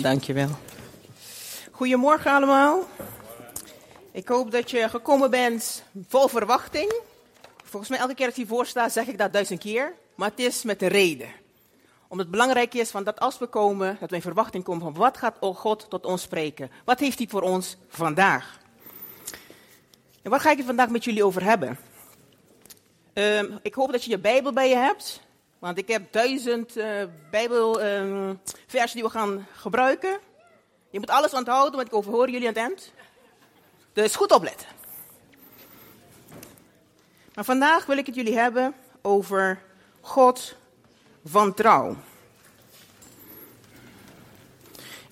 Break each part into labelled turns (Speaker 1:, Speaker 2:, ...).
Speaker 1: dankjewel. Goedemorgen allemaal. Ik hoop dat je gekomen bent vol verwachting. Volgens mij elke keer als ik hiervoor sta, zeg ik dat duizend keer. Maar het is met de reden. Omdat het belangrijk is van dat als we komen, dat we in verwachting komen van wat gaat God tot ons spreken? Wat heeft hij voor ons vandaag? En wat ga ik het vandaag met jullie over hebben? Um, ik hoop dat je je Bijbel bij je hebt. Want ik heb duizend uh, Bijbelversen die we gaan gebruiken. Je moet alles onthouden, want ik overhoor jullie aan het eind. Dus goed opletten. Maar vandaag wil ik het jullie hebben over God van trouw.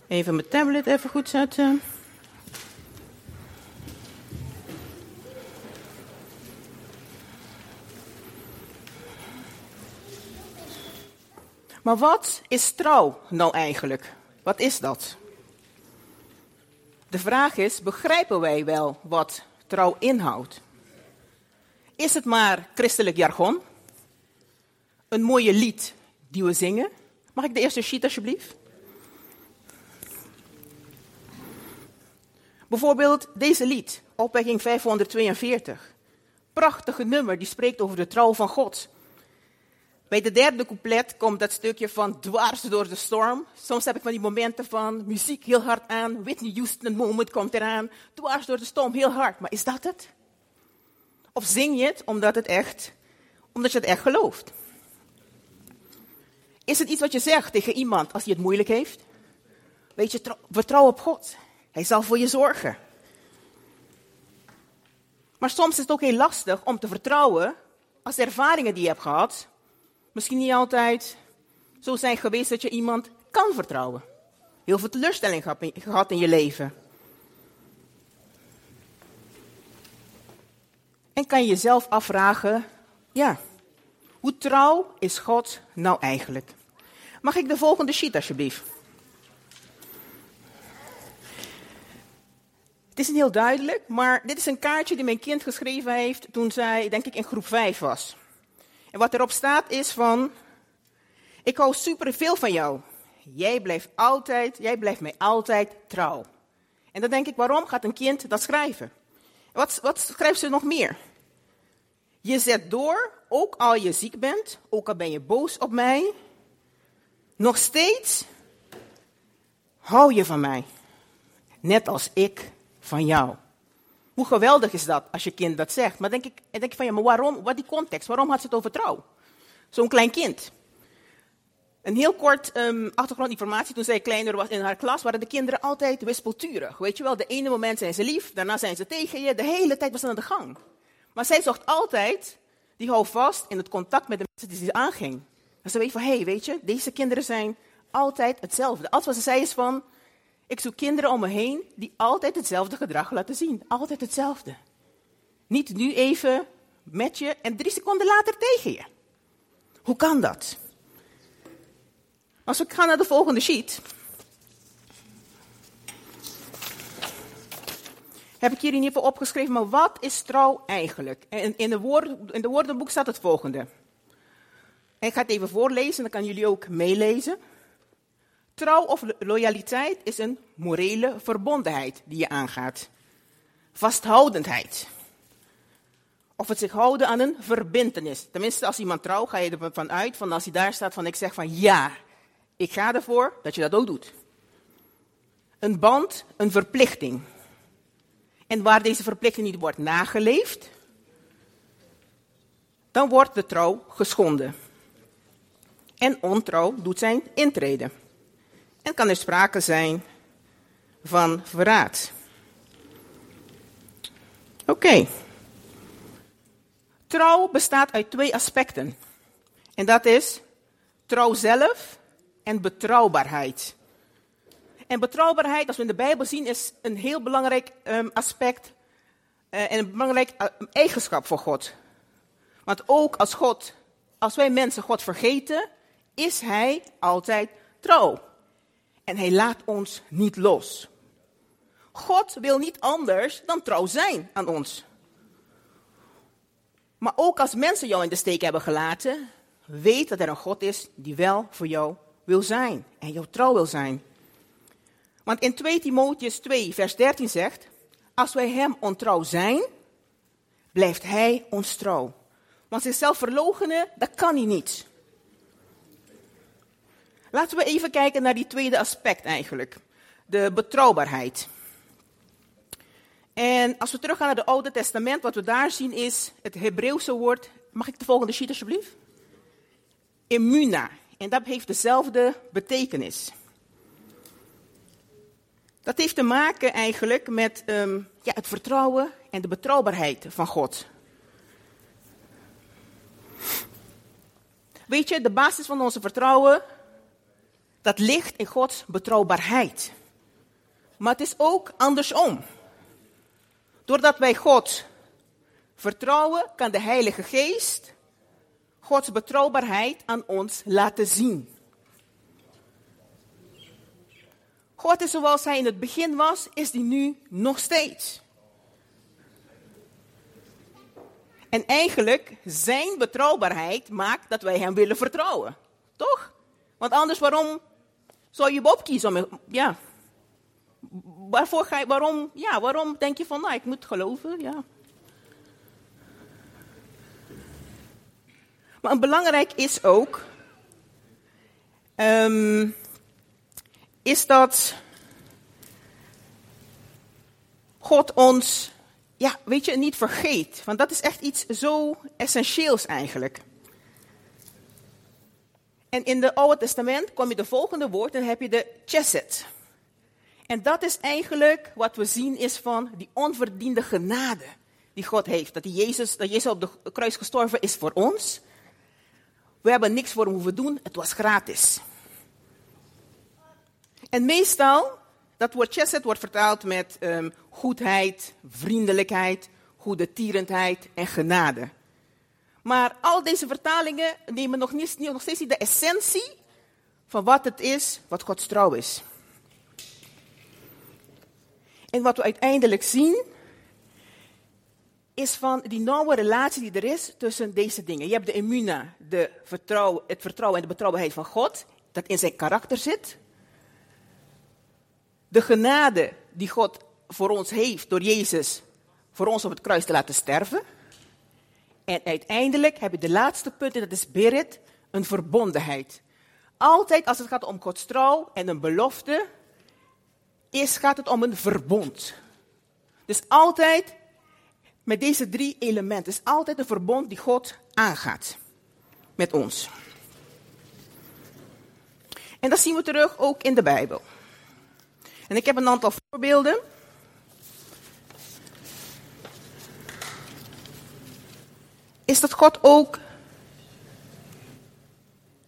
Speaker 1: Even mijn tablet even goed zetten. Maar wat is trouw nou eigenlijk? Wat is dat? De vraag is, begrijpen wij wel wat trouw inhoudt? Is het maar christelijk jargon? Een mooie lied die we zingen? Mag ik de eerste sheet alsjeblieft? Bijvoorbeeld deze lied, opwekking 542. Prachtige nummer, die spreekt over de trouw van God. Bij de derde couplet komt dat stukje van dwars door de storm. Soms heb ik van die momenten van muziek heel hard aan. Whitney Houston moment komt eraan. Dwars door de storm heel hard. Maar is dat het? Of zing je het omdat, het echt, omdat je het echt gelooft? Is het iets wat je zegt tegen iemand als hij het moeilijk heeft? Weet je, vertrouw op God. Hij zal voor je zorgen. Maar soms is het ook heel lastig om te vertrouwen als ervaringen die je hebt gehad misschien niet altijd zo zijn geweest dat je iemand kan vertrouwen. Heel veel teleurstelling gehad in je leven. En kan je jezelf afvragen, ja, hoe trouw is God nou eigenlijk? Mag ik de volgende sheet alsjeblieft? Het is niet heel duidelijk, maar dit is een kaartje die mijn kind geschreven heeft toen zij, denk ik, in groep 5 was. En wat erop staat is van, ik hou superveel van jou. Jij blijft altijd, jij blijft mij altijd trouw. En dan denk ik, waarom gaat een kind dat schrijven? Wat, wat schrijft ze nog meer? Je zet door, ook al je ziek bent, ook al ben je boos op mij, nog steeds hou je van mij. Net als ik van jou. Hoe geweldig is dat als je kind dat zegt? Maar denk ik, denk van ja, maar waarom? Wat die context? Waarom had ze het over trouw? Zo'n klein kind. Een heel kort um, achtergrondinformatie. Toen zij kleiner was in haar klas, waren de kinderen altijd wispelturig. Weet je wel, de ene moment zijn ze lief, daarna zijn ze tegen je. De hele tijd was ze aan de gang. Maar zij zocht altijd, die hou vast in het contact met de mensen die ze aanging. En ze weet van, hé, hey, weet je, deze kinderen zijn altijd hetzelfde. Alles wat ze zei is van, ik zoek kinderen om me heen die altijd hetzelfde gedrag laten zien. Altijd hetzelfde. Niet nu even met je en drie seconden later tegen je. Hoe kan dat? Als we gaan naar de volgende sheet. Heb ik hier in ieder geval opgeschreven, maar wat is trouw eigenlijk? En in, de in de woordenboek staat het volgende. ik ga het even voorlezen, dan kan jullie ook meelezen. Trouw of loyaliteit is een morele verbondenheid die je aangaat. Vasthoudendheid. Of het zich houden aan een verbintenis. Tenminste, als iemand trouw, ga je ervan uit, van als hij daar staat, van ik zeg van ja, ik ga ervoor dat je dat ook doet. Een band, een verplichting. En waar deze verplichting niet wordt nageleefd, dan wordt de trouw geschonden. En ontrouw doet zijn intrede en kan er sprake zijn van verraad. Oké. Trouw bestaat uit twee aspecten. En dat is trouw zelf en betrouwbaarheid. En betrouwbaarheid, als we in de Bijbel zien, is een heel belangrijk um, aspect uh, en een belangrijk uh, eigenschap voor God. Want ook als God, als wij mensen God vergeten, is Hij altijd trouw en hij laat ons niet los. God wil niet anders dan trouw zijn aan ons. Maar ook als mensen jou in de steek hebben gelaten, weet dat er een God is die wel voor jou wil zijn en jou trouw wil zijn. Want in 2 Timotheus 2, vers 13 zegt: Als wij hem ontrouw zijn, blijft hij ons trouw. Want zichzelf verloochenen, dat kan hij niet. Laten we even kijken naar die tweede aspect eigenlijk. De betrouwbaarheid. En als we teruggaan naar het Oude Testament, wat we daar zien is het Hebreeuwse woord. Mag ik de volgende sheet alsjeblieft? Immuna. En dat heeft dezelfde betekenis. Dat heeft te maken eigenlijk met um, ja, het vertrouwen en de betrouwbaarheid van God. Weet je, de basis van onze vertrouwen, dat ligt in Gods betrouwbaarheid. Maar het is ook andersom. Doordat wij God vertrouwen, kan de Heilige Geest Gods betrouwbaarheid aan ons laten zien. God is zoals hij in het begin was, is hij nu nog steeds. En eigenlijk, zijn betrouwbaarheid maakt dat wij hem willen vertrouwen. Toch? Want anders, waarom zou je opkiezen? Ja. Waarvoor ga je, waarom, ja, waarom denk je van, nou, ik moet geloven? Ja. Maar belangrijk is ook, um, is dat God ons, ja, weet je, niet vergeet. Want dat is echt iets zo essentieels eigenlijk. En in het Oude Testament kom je de volgende woord en heb je de chesed. En dat is eigenlijk wat we zien is van die onverdiende genade die God heeft. Dat, die Jezus, dat Jezus op de kruis gestorven is voor ons. We hebben niks voor hem hoeven doen, het was gratis. En meestal, dat woord chesed wordt vertaald met um, goedheid, vriendelijkheid, goede tierendheid en genade. Maar al deze vertalingen nemen nog, niet, nog steeds niet de essentie van wat het is, wat Gods trouw is. En wat we uiteindelijk zien, is van die nauwe relatie die er is tussen deze dingen. Je hebt de immuna, de het vertrouwen en de betrouwbaarheid van God, dat in zijn karakter zit. De genade die God voor ons heeft door Jezus, voor ons op het kruis te laten sterven. En uiteindelijk heb je de laatste punt, en dat is Berit, een verbondenheid. Altijd als het gaat om Gods trouw en een belofte, is, gaat het om een verbond. Dus altijd met deze drie elementen. Het is altijd een verbond die God aangaat met ons. En dat zien we terug ook in de Bijbel. En ik heb een aantal voorbeelden. Is dat God ook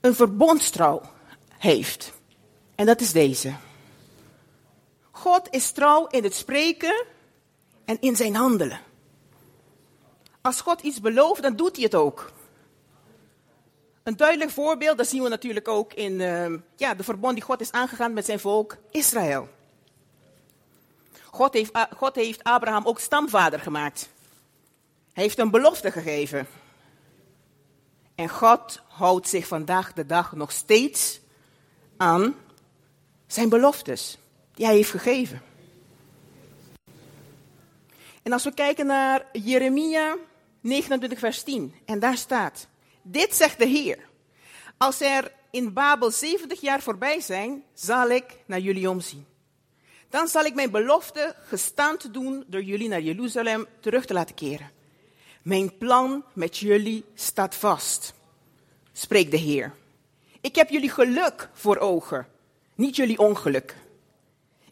Speaker 1: een verbondstrouw heeft. En dat is deze. God is trouw in het spreken en in zijn handelen. Als God iets belooft, dan doet hij het ook. Een duidelijk voorbeeld, dat zien we natuurlijk ook in uh, ja, de verbond die God is aangegaan met zijn volk Israël. God heeft, God heeft Abraham ook stamvader gemaakt. Heeft een belofte gegeven. En God houdt zich vandaag de dag nog steeds aan zijn beloftes die hij heeft gegeven. En als we kijken naar Jeremia 29, vers 10. En daar staat: Dit zegt de Heer. Als er in Babel 70 jaar voorbij zijn, zal ik naar jullie omzien. Dan zal ik mijn belofte gestand doen door jullie naar Jeruzalem terug te laten keren. Mijn plan met jullie staat vast, spreekt de Heer. Ik heb jullie geluk voor ogen, niet jullie ongeluk.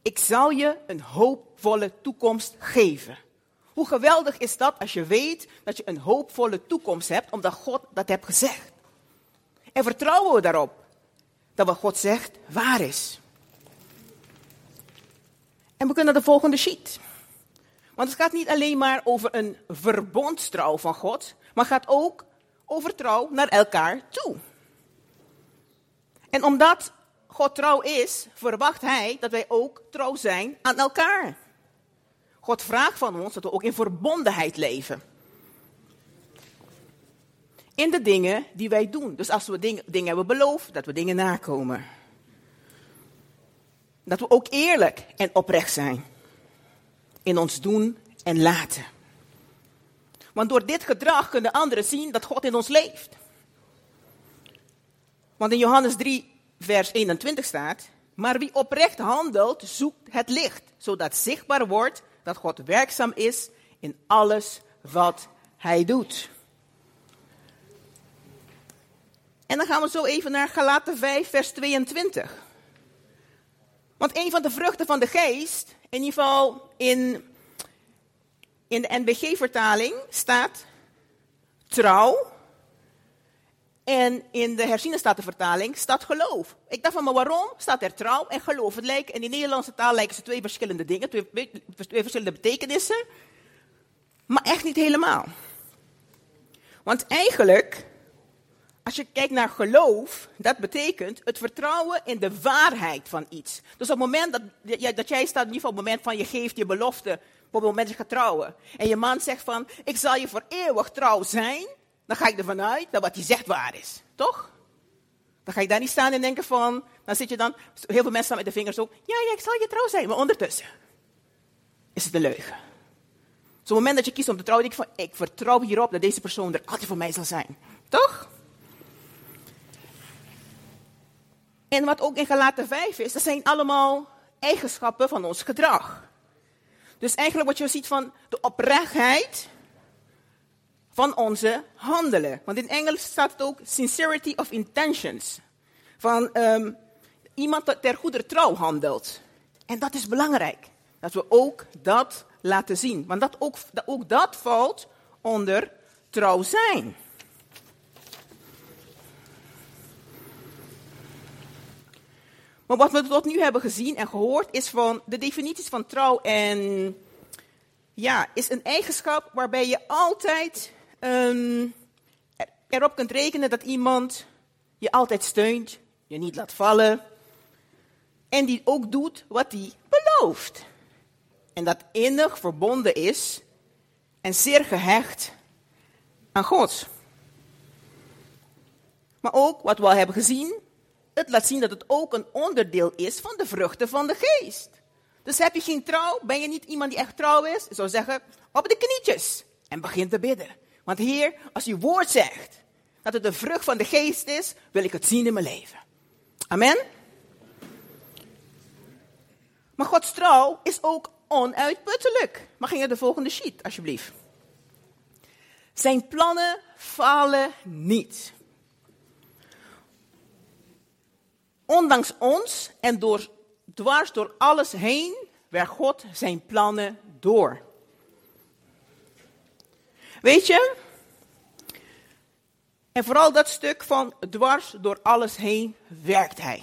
Speaker 1: Ik zal je een hoopvolle toekomst geven. Hoe geweldig is dat als je weet dat je een hoopvolle toekomst hebt, omdat God dat heeft gezegd. En vertrouwen we daarop dat wat God zegt waar is. En we kunnen naar de volgende sheet. Want het gaat niet alleen maar over een verbondstrouw van God, maar gaat ook over trouw naar elkaar toe. En omdat God trouw is, verwacht Hij dat wij ook trouw zijn aan elkaar. God vraagt van ons dat we ook in verbondenheid leven. In de dingen die wij doen. Dus als we dingen, dingen hebben beloofd, dat we dingen nakomen. Dat we ook eerlijk en oprecht zijn in ons doen en laten. Want door dit gedrag kunnen anderen zien dat God in ons leeft. Want in Johannes 3, vers 21 staat: Maar wie oprecht handelt, zoekt het licht, zodat zichtbaar wordt dat God werkzaam is in alles wat hij doet. En dan gaan we zo even naar Galaten 5, vers 22. Want een van de vruchten van de geest, in ieder geval in, in de NBG-vertaling, staat trouw. En in de herziene vertaling staat geloof. Ik dacht van, maar waarom staat er trouw en geloof? Het lijkt, in de Nederlandse taal lijken ze twee verschillende dingen, twee verschillende betekenissen. Maar echt niet helemaal. Want eigenlijk als je kijkt naar geloof, dat betekent het vertrouwen in de waarheid van iets. Dus op het moment dat, dat jij staat, in ieder geval op het moment van je geeft je belofte, op het moment dat je gaat trouwen. En je man zegt van, ik zal je voor eeuwig trouw zijn. Dan ga ik ervan uit dat wat hij zegt waar is. Toch? Dan ga je daar niet staan en denken van, dan zit je dan, heel veel mensen staan met de vingers op. Ja, ja, ik zal je trouw zijn. Maar ondertussen is het een leugen. Dus op het moment dat je kiest om te trouwen, denk je van, ik vertrouw hierop dat deze persoon er altijd voor mij zal zijn. Toch? En wat ook in Galaten 5 is, dat zijn allemaal eigenschappen van ons gedrag. Dus eigenlijk wat je ziet van de oprechtheid van onze handelen. Want in Engels staat het ook sincerity of intentions. Van um, iemand ter goede trouw handelt. En dat is belangrijk. Dat we ook dat laten zien. Want dat ook, ook dat valt onder trouw zijn. Maar wat we tot nu hebben gezien en gehoord is van de definities van trouw en ja, is een eigenschap waarbij je altijd um, erop kunt rekenen dat iemand je altijd steunt, je niet laat vallen en die ook doet wat hij belooft. En dat innig verbonden is en zeer gehecht aan God. Maar ook wat we al hebben gezien, het laat zien dat het ook een onderdeel is van de vruchten van de geest. Dus heb je geen trouw, ben je niet iemand die echt trouw is, zou zeggen, op de knietjes en begin te bidden. Want Heer, als u woord zegt dat het de vrucht van de geest is, wil ik het zien in mijn leven. Amen. Maar Gods trouw is ook onuitputtelijk. Mag je naar de volgende sheet, alsjeblieft. Zijn plannen falen niet. Ondanks ons en door, dwars door alles heen werkt God zijn plannen door. Weet je? En vooral dat stuk van dwars door alles heen werkt hij.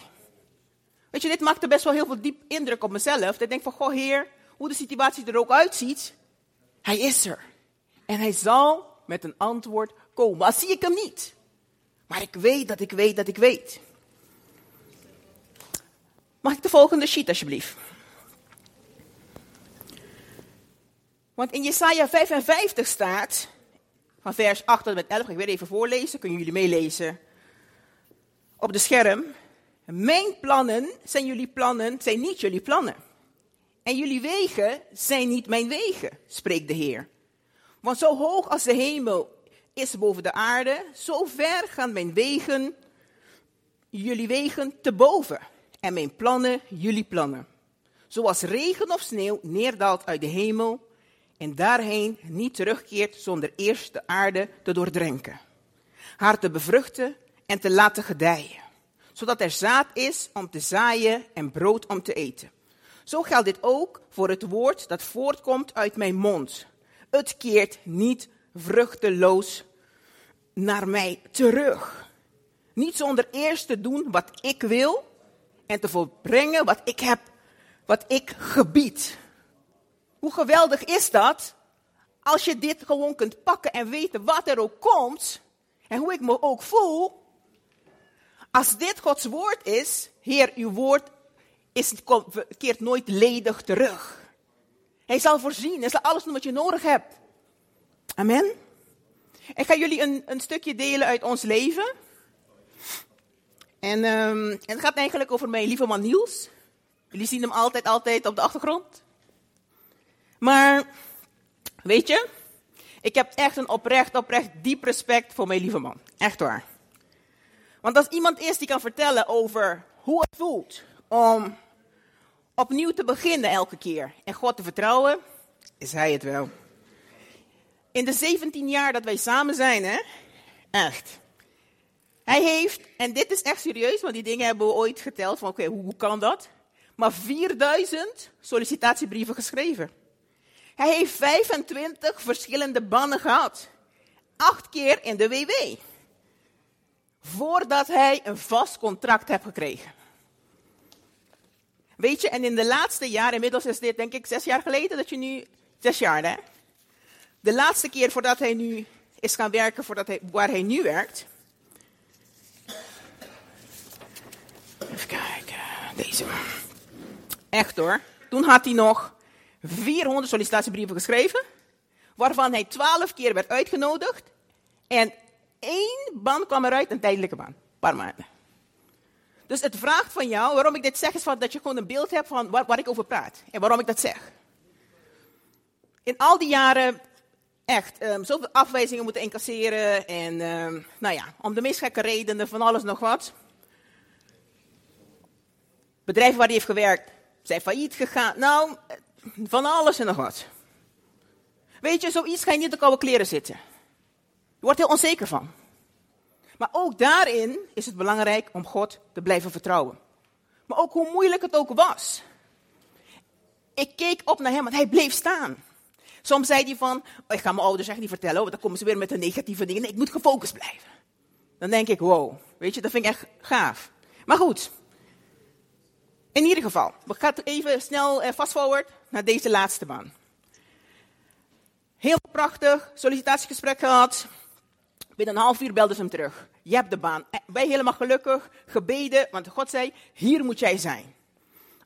Speaker 1: Weet je, dit maakte best wel heel veel diep indruk op mezelf. Ik denk van, goh heer, hoe de situatie er ook uitziet, hij is er. En hij zal met een antwoord komen. Al zie ik hem niet. Maar ik weet dat ik weet dat ik weet. Mag ik de volgende sheet alsjeblieft? Want in Jesaja 55 staat, van vers 8 tot met 11, ga ik weer even voorlezen, kunnen jullie meelezen op de scherm. Mijn plannen zijn jullie plannen, zijn niet jullie plannen. En jullie wegen zijn niet mijn wegen, spreekt de Heer. Want zo hoog als de hemel is boven de aarde, zo ver gaan mijn wegen, jullie wegen te boven en mijn plannen jullie plannen. Zoals regen of sneeuw neerdaalt uit de hemel en daarheen niet terugkeert zonder eerst de aarde te doordrenken. Haar te bevruchten en te laten gedijen, zodat er zaad is om te zaaien en brood om te eten. Zo geldt dit ook voor het woord dat voortkomt uit mijn mond. Het keert niet vruchteloos naar mij terug. Niet zonder eerst te doen wat ik wil, en te volbrengen wat ik heb, wat ik gebied. Hoe geweldig is dat? Als je dit gewoon kunt pakken en weten wat er ook komt en hoe ik me ook voel. Als dit Gods woord is, Heer, uw woord is, keert nooit ledig terug. Hij zal voorzien, hij zal alles doen wat je nodig hebt. Amen. Ik ga jullie een, een stukje delen uit ons leven. En, um, het gaat eigenlijk over mijn lieve man Niels. Jullie zien hem altijd, altijd op de achtergrond. Maar, weet je, ik heb echt een oprecht, oprecht diep respect voor mijn lieve man. Echt waar. Want als iemand is die kan vertellen over hoe het voelt om opnieuw te beginnen elke keer en God te vertrouwen, is hij het wel. In de 17 jaar dat wij samen zijn, hè? Echt. Hij heeft, en dit is echt serieus, want die dingen hebben we ooit geteld van oké, hoe, kan dat? Maar 4000 sollicitatiebrieven geschreven. Hij heeft 25 verschillende bannen gehad. Acht keer in de WW. Voordat hij een vast contract heeft gekregen. Weet je, en in de laatste jaren, inmiddels is dit denk ik zes jaar geleden dat je nu, zes jaar hè. De laatste keer voordat hij nu is gaan werken, voordat hij, waar hij nu werkt. Even kijken, deze. Echt hoor. Toen had hij nog 400 sollicitatiebrieven geschreven, waarvan hij 12 keer werd uitgenodigd. En één baan kwam eruit, een tijdelijke baan. Een paar maanden. Dus het vraagt van jou, waarom ik dit zeg, is van dat je gewoon een beeld hebt van waar, ik over praat. En waarom ik dat zeg. In al die jaren echt um, zoveel afwijzingen moeten incasseren. En um, nou ja, om de meest gekke redenen, van alles nog wat. Bedrijven waar hij heeft gewerkt zijn failliet gegaan. Nou, van alles en nog wat. Weet je, zoiets ga je niet op koude kleren zitten. Je wordt heel onzeker van. Maar ook daarin is het belangrijk om God te blijven vertrouwen. Maar ook hoe moeilijk het ook was. Ik keek op naar hem, want hij bleef staan. Soms zei hij van, oh, ik ga mijn ouders echt niet vertellen, want dan komen ze weer met de negatieve dingen. Ik moet gefocust blijven. Dan denk ik, wow, weet je, dat vind ik echt gaaf. Maar goed, in ieder geval, we gaan even snel uh, fast forward naar deze laatste baan. Heel prachtig, sollicitatiegesprek gehad. Binnen een half uur belden ze hem terug. Je hebt de baan. Eh, wij helemaal gelukkig, gebeden, want God zei, hier moet jij zijn.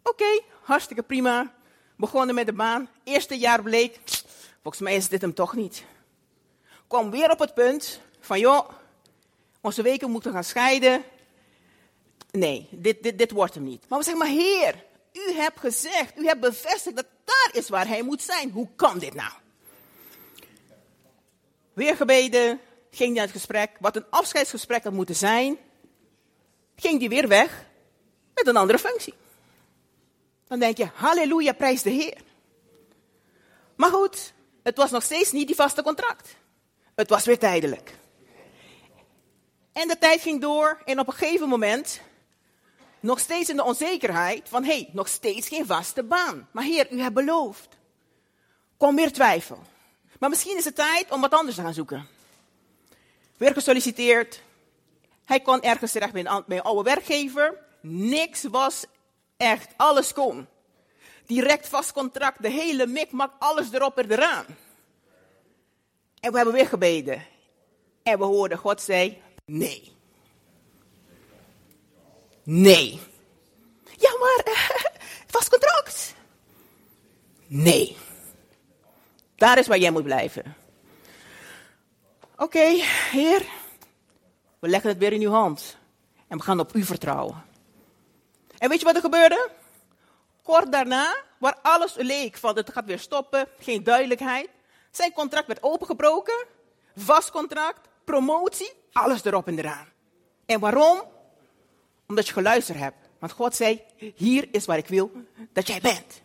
Speaker 1: Oké, hartstikke prima. Begonnen met de baan. Eerste jaar bleek, volgens mij is dit hem toch niet. Kwam weer op het punt van, joh, onze weken moeten gaan scheiden nee, dit, dit, dit wordt hem niet. Maar we zeggen, maar Heer, u hebt gezegd, u hebt bevestigd dat daar is waar hij moet zijn. Hoe kan dit nou? Weer gebeden, ging hij naar het gesprek. Wat een afscheidsgesprek had moeten zijn, ging hij weer weg met een andere functie. Dan denk je, halleluja, prijs de Heer. Maar goed, het was nog steeds niet die vaste contract. Het was weer tijdelijk. En de tijd ging door en op een gegeven moment nog steeds in de onzekerheid van, hé, hey, nog steeds geen vaste baan. Maar Heer, u hebt beloofd. Kom weer twijfel. Maar misschien is het tijd om wat anders te gaan zoeken. Weer gesolliciteerd. Hij kon ergens terecht bij een, bij oude werkgever. Niks was echt, alles kon. Direct vast contract, de hele mikmak, alles erop en eraan. En we hebben weer gebeden. En we hoorden God zei, nee. Nee. Ja, maar het was contract. Nee. Daar is waar jij moet blijven. Oké, Heer. We leggen het weer in uw hand. En we gaan op u vertrouwen. En weet je wat er gebeurde? Kort daarna, waar alles leek van het gaat weer stoppen, geen duidelijkheid. Zijn contract werd opengebroken. Vast contract, promotie, alles erop en eraan. En waarom? Omdat je geluisterd hebt. Want God zei, hier is waar ik wil dat jij bent.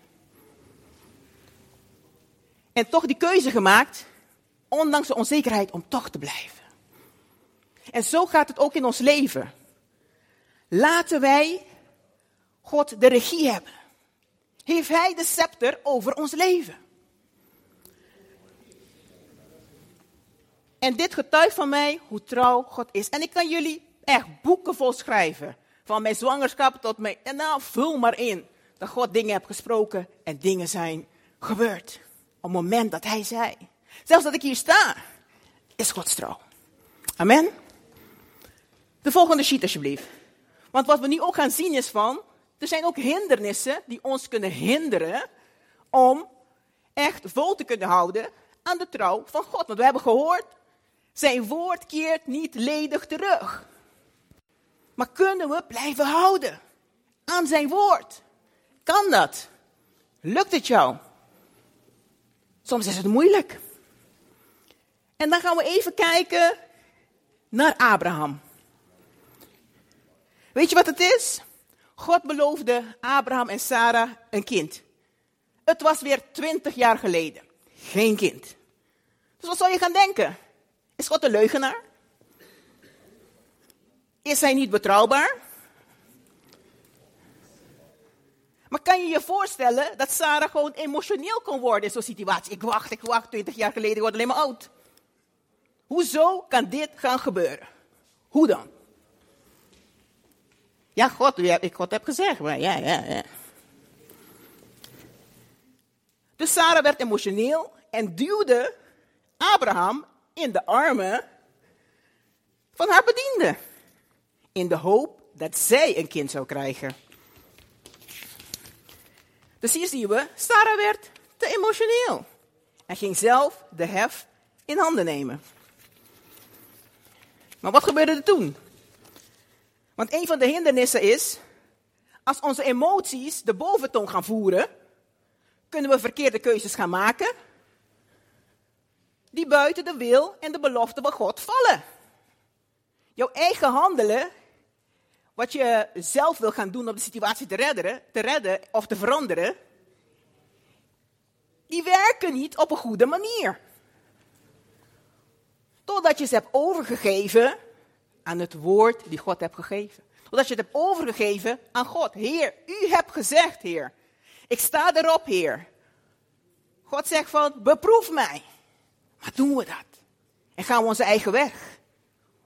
Speaker 1: En toch die keuze gemaakt, ondanks de onzekerheid, om toch te blijven. En zo gaat het ook in ons leven. Laten wij God de regie hebben. Heeft Hij de scepter over ons leven? En dit getuigt van mij hoe trouw God is. En ik kan jullie echt boeken vol schrijven van mijn zwangerschap tot mijn. En nou, vul maar in. Dat God dingen heeft gesproken en dingen zijn gebeurd. Op het moment dat Hij zei. Zelfs dat ik hier sta, is Gods trouw. Amen. De volgende sheet alsjeblieft. Want wat we nu ook gaan zien is van, er zijn ook hindernissen die ons kunnen hinderen om echt vol te kunnen houden aan de trouw van God. Want we hebben gehoord, zijn woord keert niet ledig terug. Maar kunnen we blijven houden aan zijn woord? Kan dat? Lukt het jou? Soms is het moeilijk. En dan gaan we even kijken naar Abraham. Weet je wat het is? God beloofde Abraham en Sarah een kind. Het was weer twintig jaar geleden. Geen kind. Dus wat zou je gaan denken? Is God een leugenaar? Is hij niet betrouwbaar? Maar kan je je voorstellen dat Sarah gewoon emotioneel kon worden in zo'n situatie? Ik wacht, ik wacht, twintig jaar geleden, ik word alleen maar oud. Hoezo kan dit gaan gebeuren? Hoe dan? Ja, God, ik God heb gezegd, maar ja, ja, ja. Dus Sarah werd emotioneel en duwde Abraham in de armen van haar bediende. In de hoop dat zij een kind zou krijgen. Dus hier zien we, Sarah werd te emotioneel. En ging zelf de hef in handen nemen. Maar wat gebeurde er toen? Want een van de hindernissen is, als onze emoties de boventoon gaan voeren, kunnen we verkeerde keuzes gaan maken, die buiten de wil en de belofte van God vallen. Jouw eigen handelen, wat je zelf wil gaan doen om de situatie te redden, te redden of te veranderen, die werken niet op een goede manier. Totdat je ze hebt overgegeven aan het woord die God hebt gegeven. Totdat je het hebt overgegeven aan God. Heer, u hebt gezegd, Heer. Ik sta erop, Heer. God zegt van, beproef mij. Maar doen we dat? En gaan we onze eigen weg?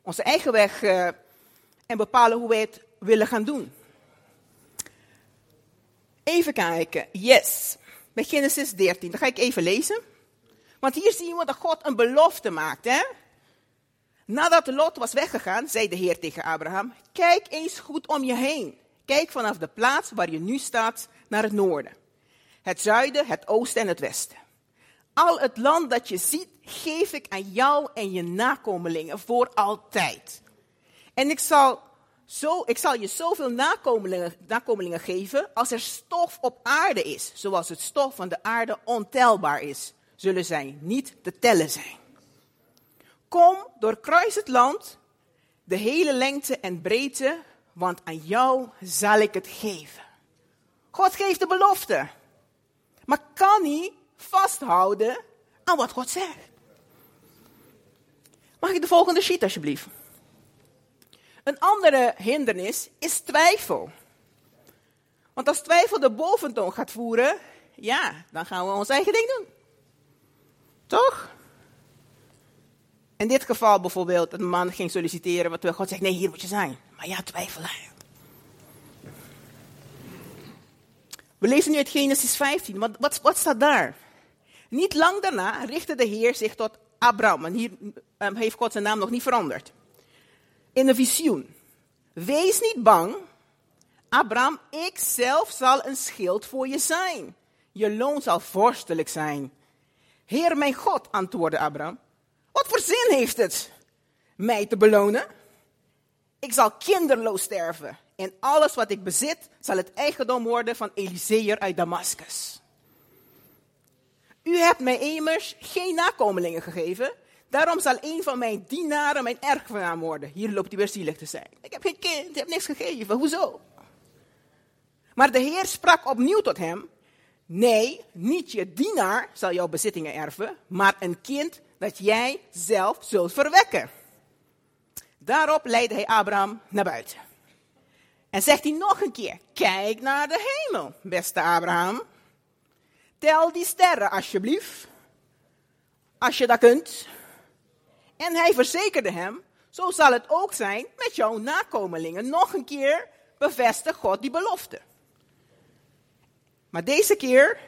Speaker 1: Onze eigen weg uh, en bepalen hoe wij het willen gaan doen. Even kijken. Yes. Bij Genesis 13. Dan ga ik even lezen. Want hier zien we dat God een belofte maakt. Hè? Nadat Lot was weggegaan, zei de Heer tegen Abraham: Kijk eens goed om je heen. Kijk vanaf de plaats waar je nu staat naar het noorden, het zuiden, het oosten en het westen. Al het land dat je ziet, geef ik aan jou en je nakomelingen voor altijd. En ik zal, zo, ik zal je zoveel nakomelingen, nakomelingen geven als er stof op aarde is, zoals het stof van de aarde ontelbaar is, zullen zij niet te tellen zijn. Kom, doorkruis het land, de hele lengte en breedte, want aan jou zal ik het geven. God geeft de belofte, maar kan niet vasthouden aan wat God zegt. Mag ik de volgende sheet alsjeblieft? Een andere hindernis is twijfel. Want als twijfel de boventoon gaat voeren, ja, dan gaan we ons eigen ding doen. Toch? In dit geval bijvoorbeeld, een man ging solliciteren, wat God zegt, nee, hier moet je zijn. Maar ja, twijfelen. We lezen nu uit Genesis 15, wat, wat, staat daar? Niet lang daarna richtte de Heer zich tot Abraham, en hier um, heeft God zijn naam nog niet veranderd. In een visioen. Wees niet bang, Abraham, ik zelf zal een schild voor je zijn. Je loon zal vorstelijk zijn. Heer mijn God, antwoordde Abraham, wat voor zin heeft het mij te belonen? Ik zal kinderloos sterven en alles wat ik bezit zal het eigendom worden van Eliseer uit Damascus. U hebt mij immers geen nakomelingen gegeven, daarom zal een van mijn dienaren mijn erfgenaam worden. Hier loopt hij weer zielig te zijn. Ik heb geen kind, ik heb niks gegeven, hoezo? Maar de Heer sprak opnieuw tot hem, nee, niet je dienaar zal jouw bezittingen erven, maar een kind dat jij zelf zult verwekken. Daarop leidde hij Abraham naar buiten. En zegt hij nog een keer: Kijk naar de hemel, beste Abraham. Tel die sterren alsjeblieft. Als je dat kunt. En hij verzekerde hem: Zo zal het ook zijn met jouw nakomelingen. Nog een keer bevestigt God die belofte. Maar deze keer,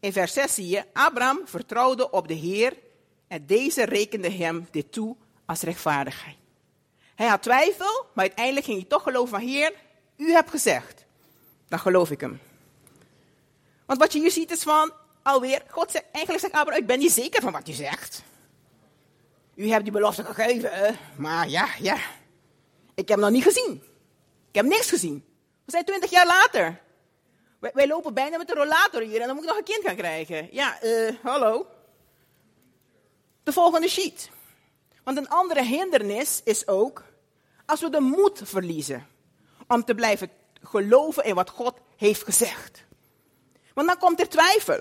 Speaker 1: in vers 6 zie je, Abraham vertrouwde op de Heer en deze rekende hem dit toe als rechtvaardigheid. Hij had twijfel, maar uiteindelijk ging hij toch geloven van Heer, u hebt gezegd. Dan geloof ik hem. Want wat je hier ziet is van, alweer, God zegt, eigenlijk zegt Abraham, ik ben niet zeker van wat u zegt. U hebt die belofte gegeven, maar ja, ja. Ik heb hem nog niet gezien. Ik heb niks gezien. We zijn twintig jaar later. Wij, wij lopen bijna met de rollator hier en dan moet ik nog een kind gaan krijgen. Ja, eh, hallo. De volgende sheet. Want een andere hindernis is ook als we de moed verliezen om te blijven geloven in wat God heeft gezegd. Want dan komt er twijfel.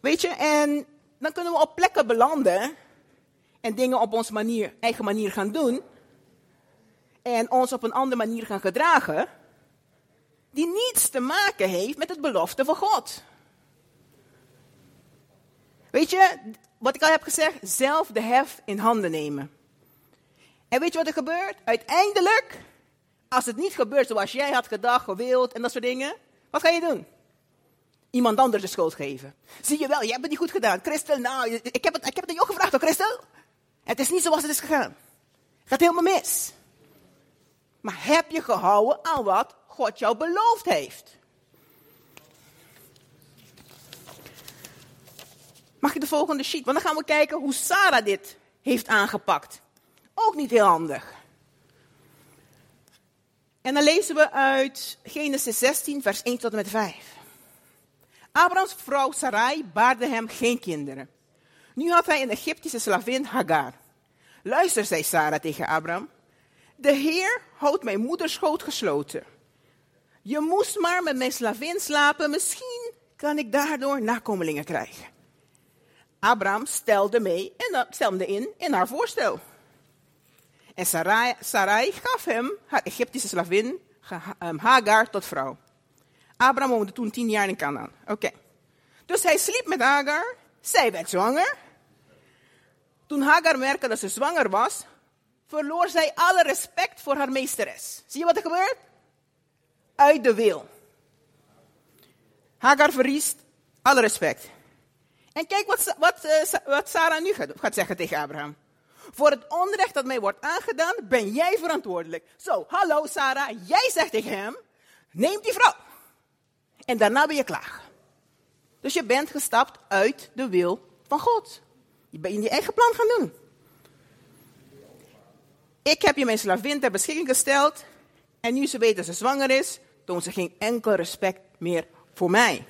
Speaker 1: Weet je, en dan kunnen we op plekken belanden en dingen op onze manier, eigen manier gaan doen. En ons op een andere manier gaan gedragen. Die niets te maken heeft met het belofte van God. Weet je, wat ik al heb gezegd, zelf de hef in handen nemen. En weet je wat er gebeurt? Uiteindelijk, als het niet gebeurt zoals jij had gedacht, gewild en dat soort dingen, wat ga je doen? Iemand anders de schuld geven. Zie je wel, je hebt het niet goed gedaan. Christel, nou, ik heb het, ik heb het aan jou gevraagd, hoor, Christel. Het is niet zoals het is gegaan. Het gaat helemaal mis. Maar heb je gehouden aan wat God jou beloofd heeft? Mag je de volgende sheet? Want dan gaan we kijken hoe Sarah dit heeft aangepakt. Ook niet heel handig. En dan lezen we uit Genesis 16, vers 1 tot en met 5. Abrahams vrouw Sarai baarde hem geen kinderen. Nu had hij een Egyptische slavin Hagar. Luister, zei Sarah tegen Abraham. De Heer houdt mijn moederschoot gesloten. Je moest maar met mijn slavin slapen, misschien kan ik daardoor nakomelingen krijgen. Abraham stelde mee en stelde in in haar voorstel. En Sarai, gaf hem haar Egyptische slavin ehm, Hagar tot vrouw. Abraham woonde toen tien jaar in Canaan. Oké. Dus hij sliep met Hagar. Zij werd zwanger. Toen Hagar merkte dat ze zwanger was, verloor zij alle respect voor haar meesteres. Zie je wat er gebeurt? Uit de wil. Hagar verliest alle respect. En kijk wat, wat, uh, wat Sarah nu gaat zeggen tegen Abraham. Voor het onrecht dat mij wordt aangedaan, ben jij verantwoordelijk. Zo, hallo Sarah, jij zegt tegen hem, neem die vrouw. En daarna ben je klaar. Dus je bent gestapt uit de wil van God. Je bent in je eigen plan gaan doen. Ik heb je mijn slavin ter beschikking gesteld. En nu ze weet dat ze zwanger is, toont ze geen enkel respect meer voor mij.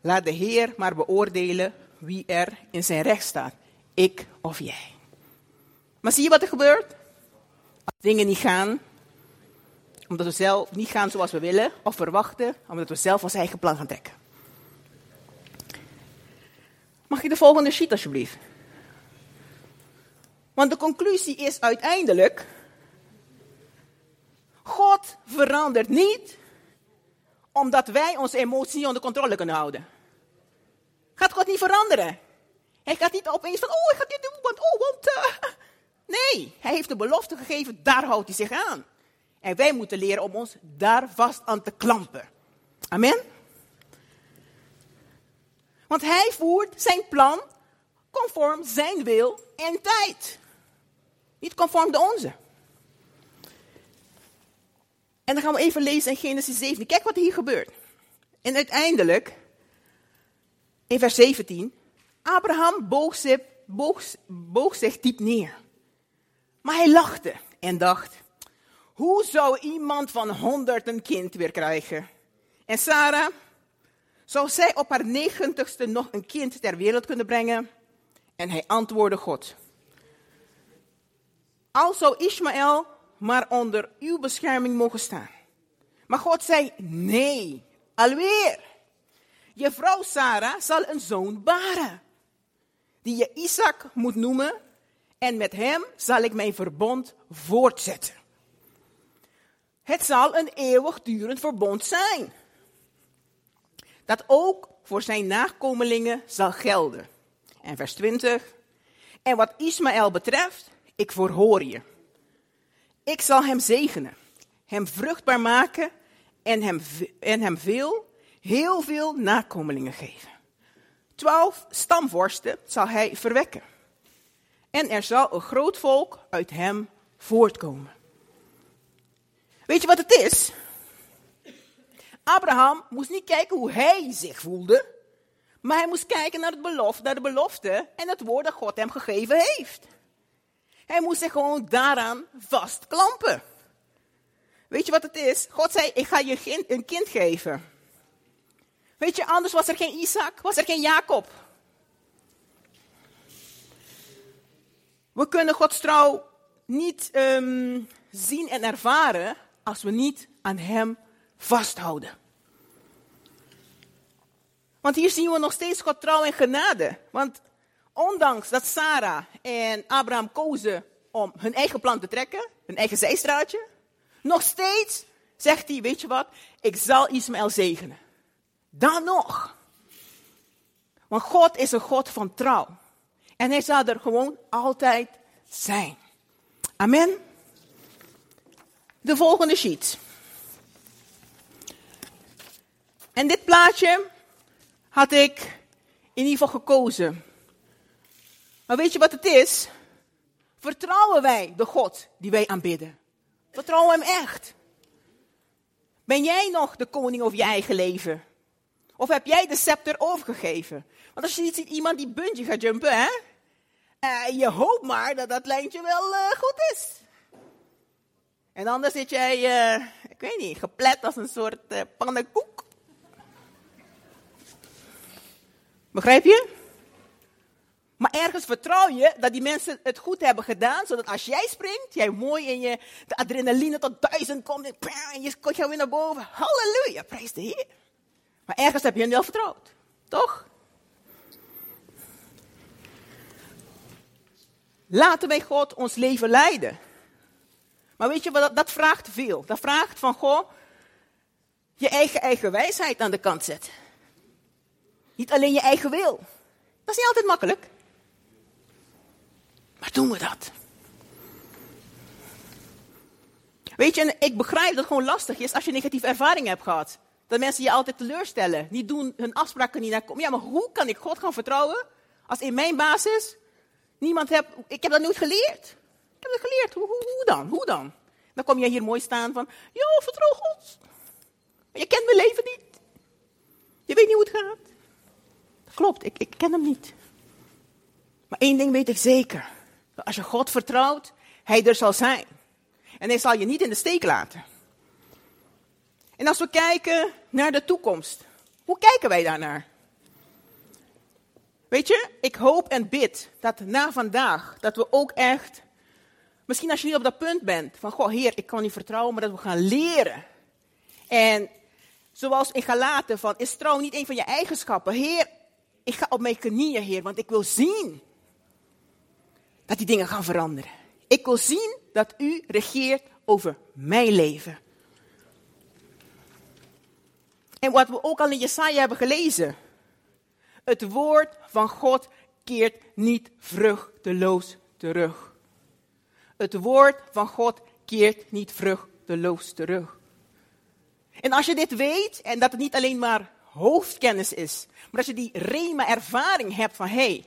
Speaker 1: Laat de Heer maar beoordelen wie er in zijn recht staat. Ik of jij. Maar zie je wat er gebeurt? Als dingen niet gaan, omdat we zelf niet gaan zoals we willen of verwachten, omdat we zelf ons eigen plan gaan trekken. Mag je de volgende sheet alsjeblieft? Want de conclusie is uiteindelijk, God verandert niet omdat wij onze emoties onder controle kunnen houden. Gaat God niet veranderen? Hij gaat niet opeens van, oh, ik ga dit doen, want, oh, want... Uh... Nee, hij heeft de belofte gegeven, daar houdt hij zich aan. En wij moeten leren om ons daar vast aan te klampen. Amen? Want hij voert zijn plan conform zijn wil en tijd. Niet conform de onze. En dan gaan we even lezen in Genesis 7. Kijk wat hier gebeurt. En uiteindelijk, in vers 17, Abraham boog zich, boog zich diep neer. Maar hij lachte en dacht, hoe zou iemand van honderd een kind weer krijgen? En Sarah, zou zij op haar negentigste nog een kind ter wereld kunnen brengen? En hij antwoordde God. Al zou Ismaël maar onder uw bescherming mogen staan. Maar God zei, nee, alweer. Je vrouw Sarah zal een zoon baren, die je Isaac moet noemen, en met hem zal ik mijn verbond voortzetten. Het zal een eeuwigdurend verbond zijn, dat ook voor zijn nakomelingen zal gelden. En vers 20. En wat Ismaël betreft, ik verhoor je. Ik zal hem zegenen, hem vruchtbaar maken en hem, en hem veel, heel veel nakomelingen geven. Twaalf stamvorsten zal hij verwekken. En er zal een groot volk uit hem voortkomen. Weet je wat het is? Abraham moest niet kijken hoe hij zich voelde, maar hij moest kijken naar, het belofte, naar de belofte en het woord dat God hem gegeven heeft. Hij moest zich gewoon daaraan vastklampen. Weet je wat het is? God zei, ik ga je een kind geven. Weet je, anders was er geen Isaac, was er geen Jacob. We kunnen Gods trouw niet ehm, zien en ervaren als we niet aan Hem vasthouden. Want hier zien we nog steeds God trouw en genade. Want ondanks dat Sarah en Abraham kozen om hun eigen plan te trekken, hun eigen zijstraatje, nog steeds zegt hij, weet je wat, ik zal Ismaël zegenen. Dan nog. Want God is een God van trouw. En hij zal er gewoon altijd zijn. Amen. De volgende sheet. En dit plaatje had ik in ieder geval gekozen. Maar weet je wat het is? Vertrouwen wij de God die wij aanbidden? Vertrouwen hem echt? Ben jij nog de koning over je eigen leven? Of heb jij de scepter overgegeven? Want als je niet ziet iemand die bungee gaat jumpen, hè? Uh, je hoopt maar dat dat lijntje wel uh, goed is. En anders zit jij, uh, ik weet niet, geplet als een soort pannenkoek. Begrijp je? Maar ergens vertrouw je dat die mensen het goed hebben gedaan, zodat als jij springt, jij mooi in je de adrenaline tot duizend komt en, je komt weer naar boven. Halleluja, prijs de Heer. Maar ergens heb je hen wel vertrouwd, toch? Laten wij God ons leven leiden. Maar weet je wat, dat, vraagt veel. Dat vraagt van, goh, je eigen eigen wijsheid aan de kant zetten. Niet alleen je eigen wil. Dat is niet altijd makkelijk. Maar doen we dat? Weet je, ik begrijp dat het gewoon lastig is als je negatieve ervaring hebt gehad. Dat mensen je altijd teleurstellen. Niet doen hun afspraken niet naar komen. Ja, maar hoe kan ik God gaan vertrouwen als in mijn basis niemand heb. Ik heb dat nooit geleerd. Ik heb dat geleerd. Hoe, hoe, dan? Hoe dan? Dan kom je hier mooi staan van, ja, vertrouw God. Je kent mijn leven niet. Je weet niet hoe het gaat. Klopt, ik, ik ken hem niet. Maar één ding weet ik zeker. Als je God vertrouwt, hij er zal zijn. En hij zal je niet in de steek laten. En als we kijken naar de toekomst, hoe kijken wij daarnaar? Weet je, ik hoop en bid dat na vandaag, dat we ook echt, misschien als je niet op dat punt bent, van goh Heer, ik kan niet vertrouwen, maar dat we gaan leren. En zoals in Galaten van, is trouw niet een van je eigenschappen? Heer, ik ga op mijn knieën, Heer, want ik wil zien dat die dingen gaan veranderen. Ik wil zien dat u regeert over mijn leven. En wat we ook al in Jesaja hebben gelezen. Het woord van God keert niet vruchteloos terug. Het woord van God keert niet vruchteloos terug. En als je dit weet, en dat het niet alleen maar hoofdkennis is, maar als je die rema-ervaring hebt van, hé, hey,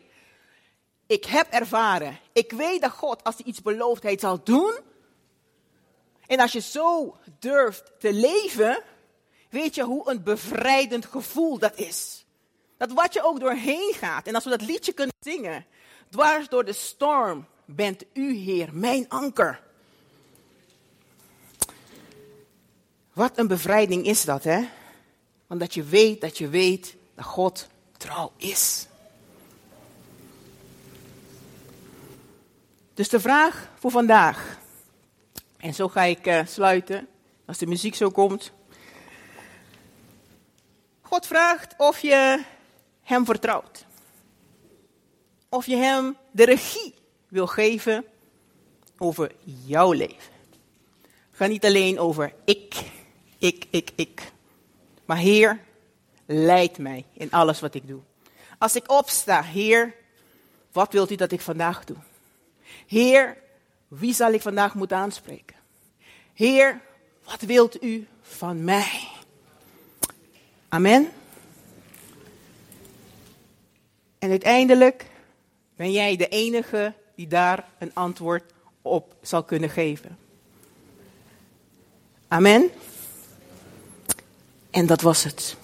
Speaker 1: ik heb ervaren, ik weet dat God, als hij iets belooft, hij het zal doen. En als je zo durft te leven, weet je hoe een bevrijdend gevoel dat is. Dat wat je ook doorheen gaat, en als we dat liedje kunnen zingen, dwars door de storm bent u, Heer, mijn anker. Wat een bevrijding is dat, hè? Want dat je weet dat je weet dat God trouw is. Dus de vraag voor vandaag, en zo ga ik uh, sluiten, als de muziek zo komt. God vraagt of je Hem vertrouwt. Of je Hem de regie wil geven over jouw leven. Ga niet alleen over ik, ik, ik, ik. Maar Heer, leid mij in alles wat ik doe. Als ik opsta, Heer, wat wilt u dat ik vandaag doe? Heer, wie zal ik vandaag moeten aanspreken? Heer, wat wilt u van mij? Amen. En uiteindelijk ben jij de enige die daar een antwoord op zal kunnen geven. Amen. En dat was het.